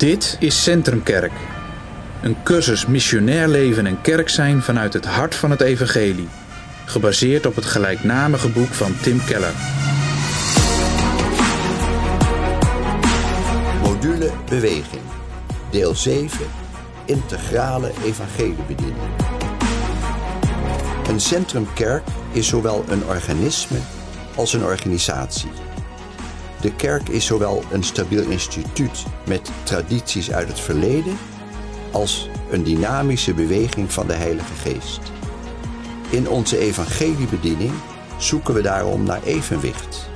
Dit is Centrumkerk. Een cursus missionair leven en kerk zijn vanuit het hart van het evangelie. Gebaseerd op het gelijknamige boek van Tim Keller. Module Beweging. Deel 7. Integrale evangeliebediening. Een centrumkerk is zowel een organisme als een organisatie. De kerk is zowel een stabiel instituut met tradities uit het verleden als een dynamische beweging van de Heilige Geest. In onze evangeliebediening zoeken we daarom naar evenwicht.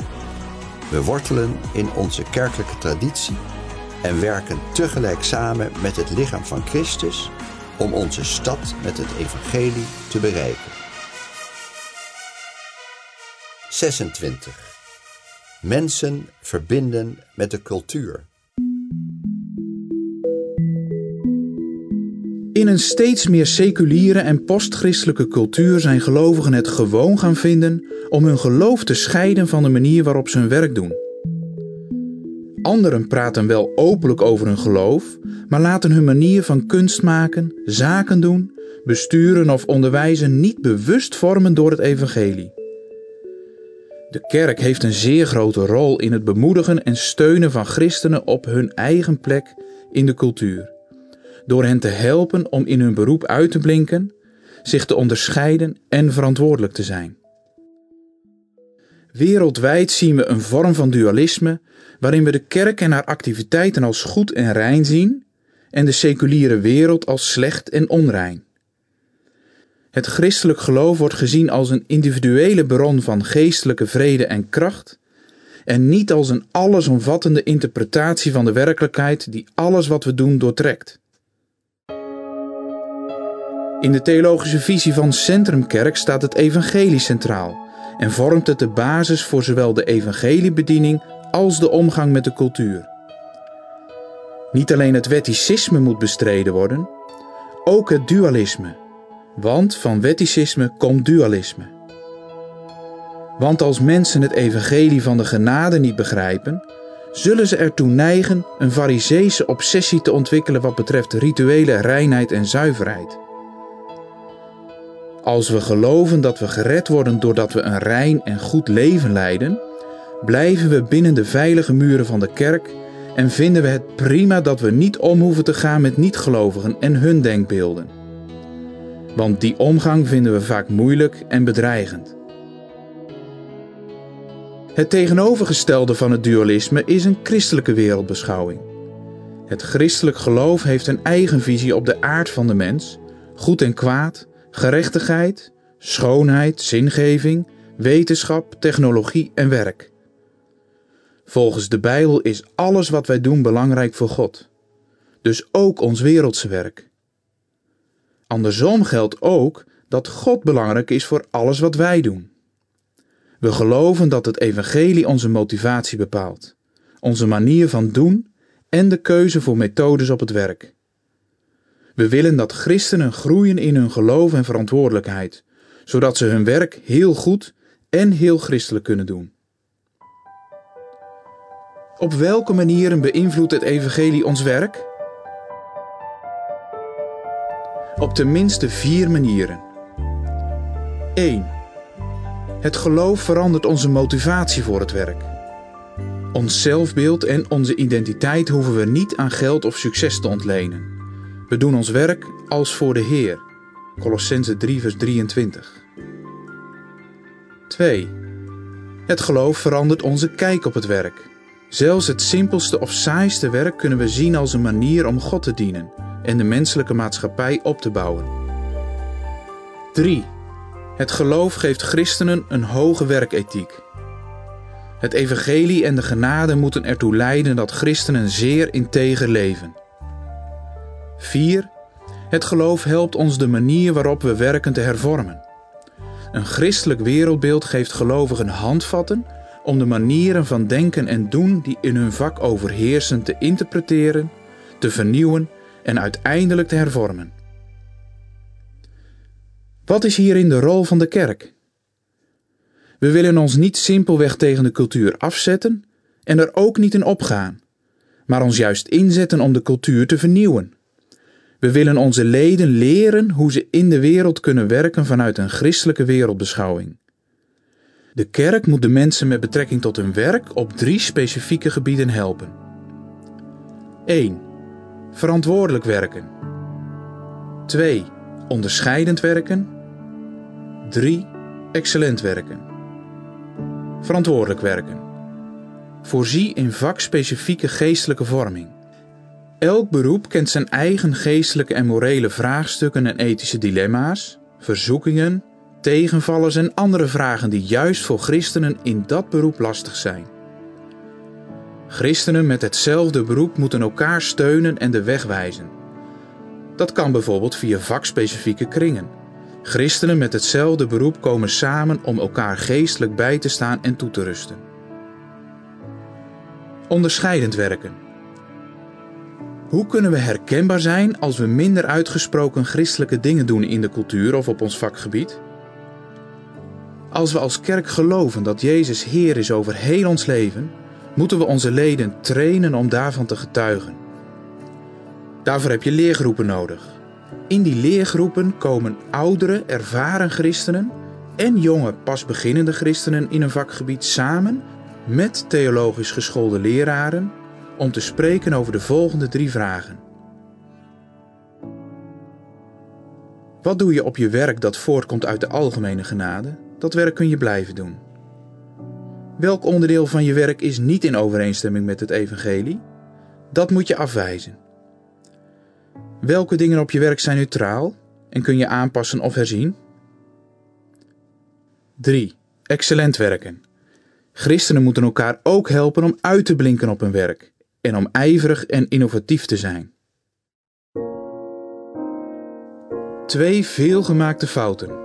We wortelen in onze kerkelijke traditie en werken tegelijk samen met het lichaam van Christus om onze stad met het evangelie te bereiken. 26. Mensen verbinden met de cultuur. In een steeds meer seculiere en postchristelijke cultuur zijn gelovigen het gewoon gaan vinden om hun geloof te scheiden van de manier waarop ze hun werk doen. Anderen praten wel openlijk over hun geloof, maar laten hun manier van kunst maken, zaken doen, besturen of onderwijzen niet bewust vormen door het evangelie. De kerk heeft een zeer grote rol in het bemoedigen en steunen van christenen op hun eigen plek in de cultuur. Door hen te helpen om in hun beroep uit te blinken, zich te onderscheiden en verantwoordelijk te zijn. Wereldwijd zien we een vorm van dualisme waarin we de kerk en haar activiteiten als goed en rein zien en de seculiere wereld als slecht en onrein. Het christelijk geloof wordt gezien als een individuele bron van geestelijke vrede en kracht en niet als een allesomvattende interpretatie van de werkelijkheid die alles wat we doen doortrekt. In de theologische visie van Centrumkerk staat het evangelie centraal en vormt het de basis voor zowel de evangeliebediening als de omgang met de cultuur. Niet alleen het wetticisme moet bestreden worden, ook het dualisme want van wetticisme komt dualisme. Want als mensen het evangelie van de genade niet begrijpen, zullen ze ertoe neigen een fariseese obsessie te ontwikkelen wat betreft rituele reinheid en zuiverheid. Als we geloven dat we gered worden doordat we een rein en goed leven leiden, blijven we binnen de veilige muren van de kerk en vinden we het prima dat we niet om hoeven te gaan met niet-gelovigen en hun denkbeelden want die omgang vinden we vaak moeilijk en bedreigend. Het tegenovergestelde van het dualisme is een christelijke wereldbeschouwing. Het christelijk geloof heeft een eigen visie op de aard van de mens, goed en kwaad, gerechtigheid, schoonheid, zingeving, wetenschap, technologie en werk. Volgens de Bijbel is alles wat wij doen belangrijk voor God, dus ook ons wereldse werk. Andersom geldt ook dat God belangrijk is voor alles wat wij doen. We geloven dat het evangelie onze motivatie bepaalt, onze manier van doen en de keuze voor methodes op het werk. We willen dat christenen groeien in hun geloof en verantwoordelijkheid, zodat ze hun werk heel goed en heel christelijk kunnen doen. Op welke manieren beïnvloedt het evangelie ons werk? Op tenminste vier manieren. 1. Het geloof verandert onze motivatie voor het werk. Ons zelfbeeld en onze identiteit hoeven we niet aan geld of succes te ontlenen. We doen ons werk als voor de Heer. Colossense 3 vers 23. 2. Het geloof verandert onze kijk op het werk. Zelfs het simpelste of saaiste werk kunnen we zien als een manier om God te dienen en de menselijke maatschappij op te bouwen. 3. Het geloof geeft christenen een hoge werkethiek. Het evangelie en de genade moeten ertoe leiden dat christenen zeer integer leven. 4. Het geloof helpt ons de manier waarop we werken te hervormen. Een christelijk wereldbeeld geeft gelovigen handvatten om de manieren van denken en doen die in hun vak overheersen te interpreteren, te vernieuwen en uiteindelijk te hervormen. Wat is hierin de rol van de kerk? We willen ons niet simpelweg tegen de cultuur afzetten en er ook niet in opgaan, maar ons juist inzetten om de cultuur te vernieuwen. We willen onze leden leren hoe ze in de wereld kunnen werken vanuit een christelijke wereldbeschouwing. De kerk moet de mensen met betrekking tot hun werk op drie specifieke gebieden helpen. 1. Verantwoordelijk werken. 2. Onderscheidend werken. 3. Excellent werken. Verantwoordelijk werken. Voorzie in vakspecifieke geestelijke vorming. Elk beroep kent zijn eigen geestelijke en morele vraagstukken en ethische dilemma's, verzoekingen, tegenvallers en andere vragen die juist voor christenen in dat beroep lastig zijn. Christenen met hetzelfde beroep moeten elkaar steunen en de weg wijzen. Dat kan bijvoorbeeld via vakspecifieke kringen. Christenen met hetzelfde beroep komen samen om elkaar geestelijk bij te staan en toe te rusten. Onderscheidend werken. Hoe kunnen we herkenbaar zijn als we minder uitgesproken christelijke dingen doen in de cultuur of op ons vakgebied? Als we als kerk geloven dat Jezus Heer is over heel ons leven, moeten we onze leden trainen om daarvan te getuigen. Daarvoor heb je leergroepen nodig. In die leergroepen komen oudere, ervaren christenen en jonge, pas beginnende christenen in een vakgebied samen met theologisch geschoolde leraren om te spreken over de volgende drie vragen. Wat doe je op je werk dat voortkomt uit de algemene genade? Dat werk kun je blijven doen. Welk onderdeel van je werk is niet in overeenstemming met het evangelie? Dat moet je afwijzen. Welke dingen op je werk zijn neutraal en kun je aanpassen of herzien? 3. Excellent werken. Christenen moeten elkaar ook helpen om uit te blinken op hun werk en om ijverig en innovatief te zijn. Twee veelgemaakte fouten.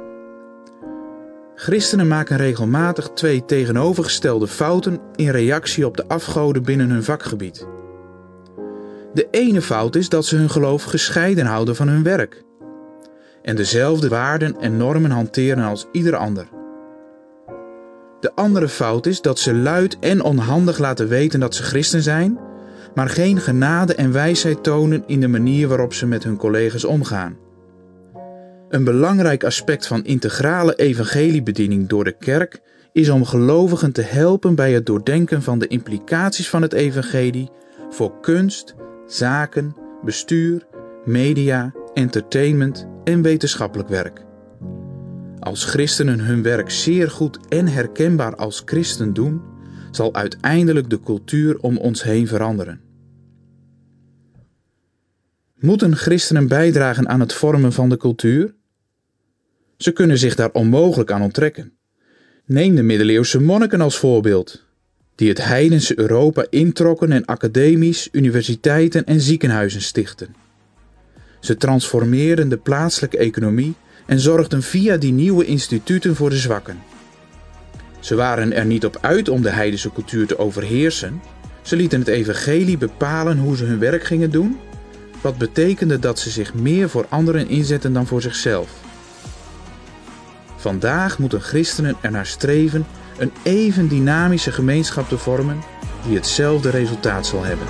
Christenen maken regelmatig twee tegenovergestelde fouten in reactie op de afgoden binnen hun vakgebied. De ene fout is dat ze hun geloof gescheiden houden van hun werk en dezelfde waarden en normen hanteren als ieder ander. De andere fout is dat ze luid en onhandig laten weten dat ze christen zijn, maar geen genade en wijsheid tonen in de manier waarop ze met hun collega's omgaan. Een belangrijk aspect van integrale evangeliebediening door de kerk is om gelovigen te helpen bij het doordenken van de implicaties van het evangelie voor kunst, zaken, bestuur, media, entertainment en wetenschappelijk werk. Als christenen hun werk zeer goed en herkenbaar als christen doen, zal uiteindelijk de cultuur om ons heen veranderen. Moeten christenen bijdragen aan het vormen van de cultuur? Ze kunnen zich daar onmogelijk aan onttrekken. Neem de middeleeuwse monniken als voorbeeld, die het heidense Europa introkken en academies, universiteiten en ziekenhuizen stichten. Ze transformeerden de plaatselijke economie en zorgden via die nieuwe instituten voor de zwakken. Ze waren er niet op uit om de heidense cultuur te overheersen. Ze lieten het evangelie bepalen hoe ze hun werk gingen doen, wat betekende dat ze zich meer voor anderen inzetten dan voor zichzelf. Vandaag moeten christenen ernaar streven een even dynamische gemeenschap te vormen die hetzelfde resultaat zal hebben.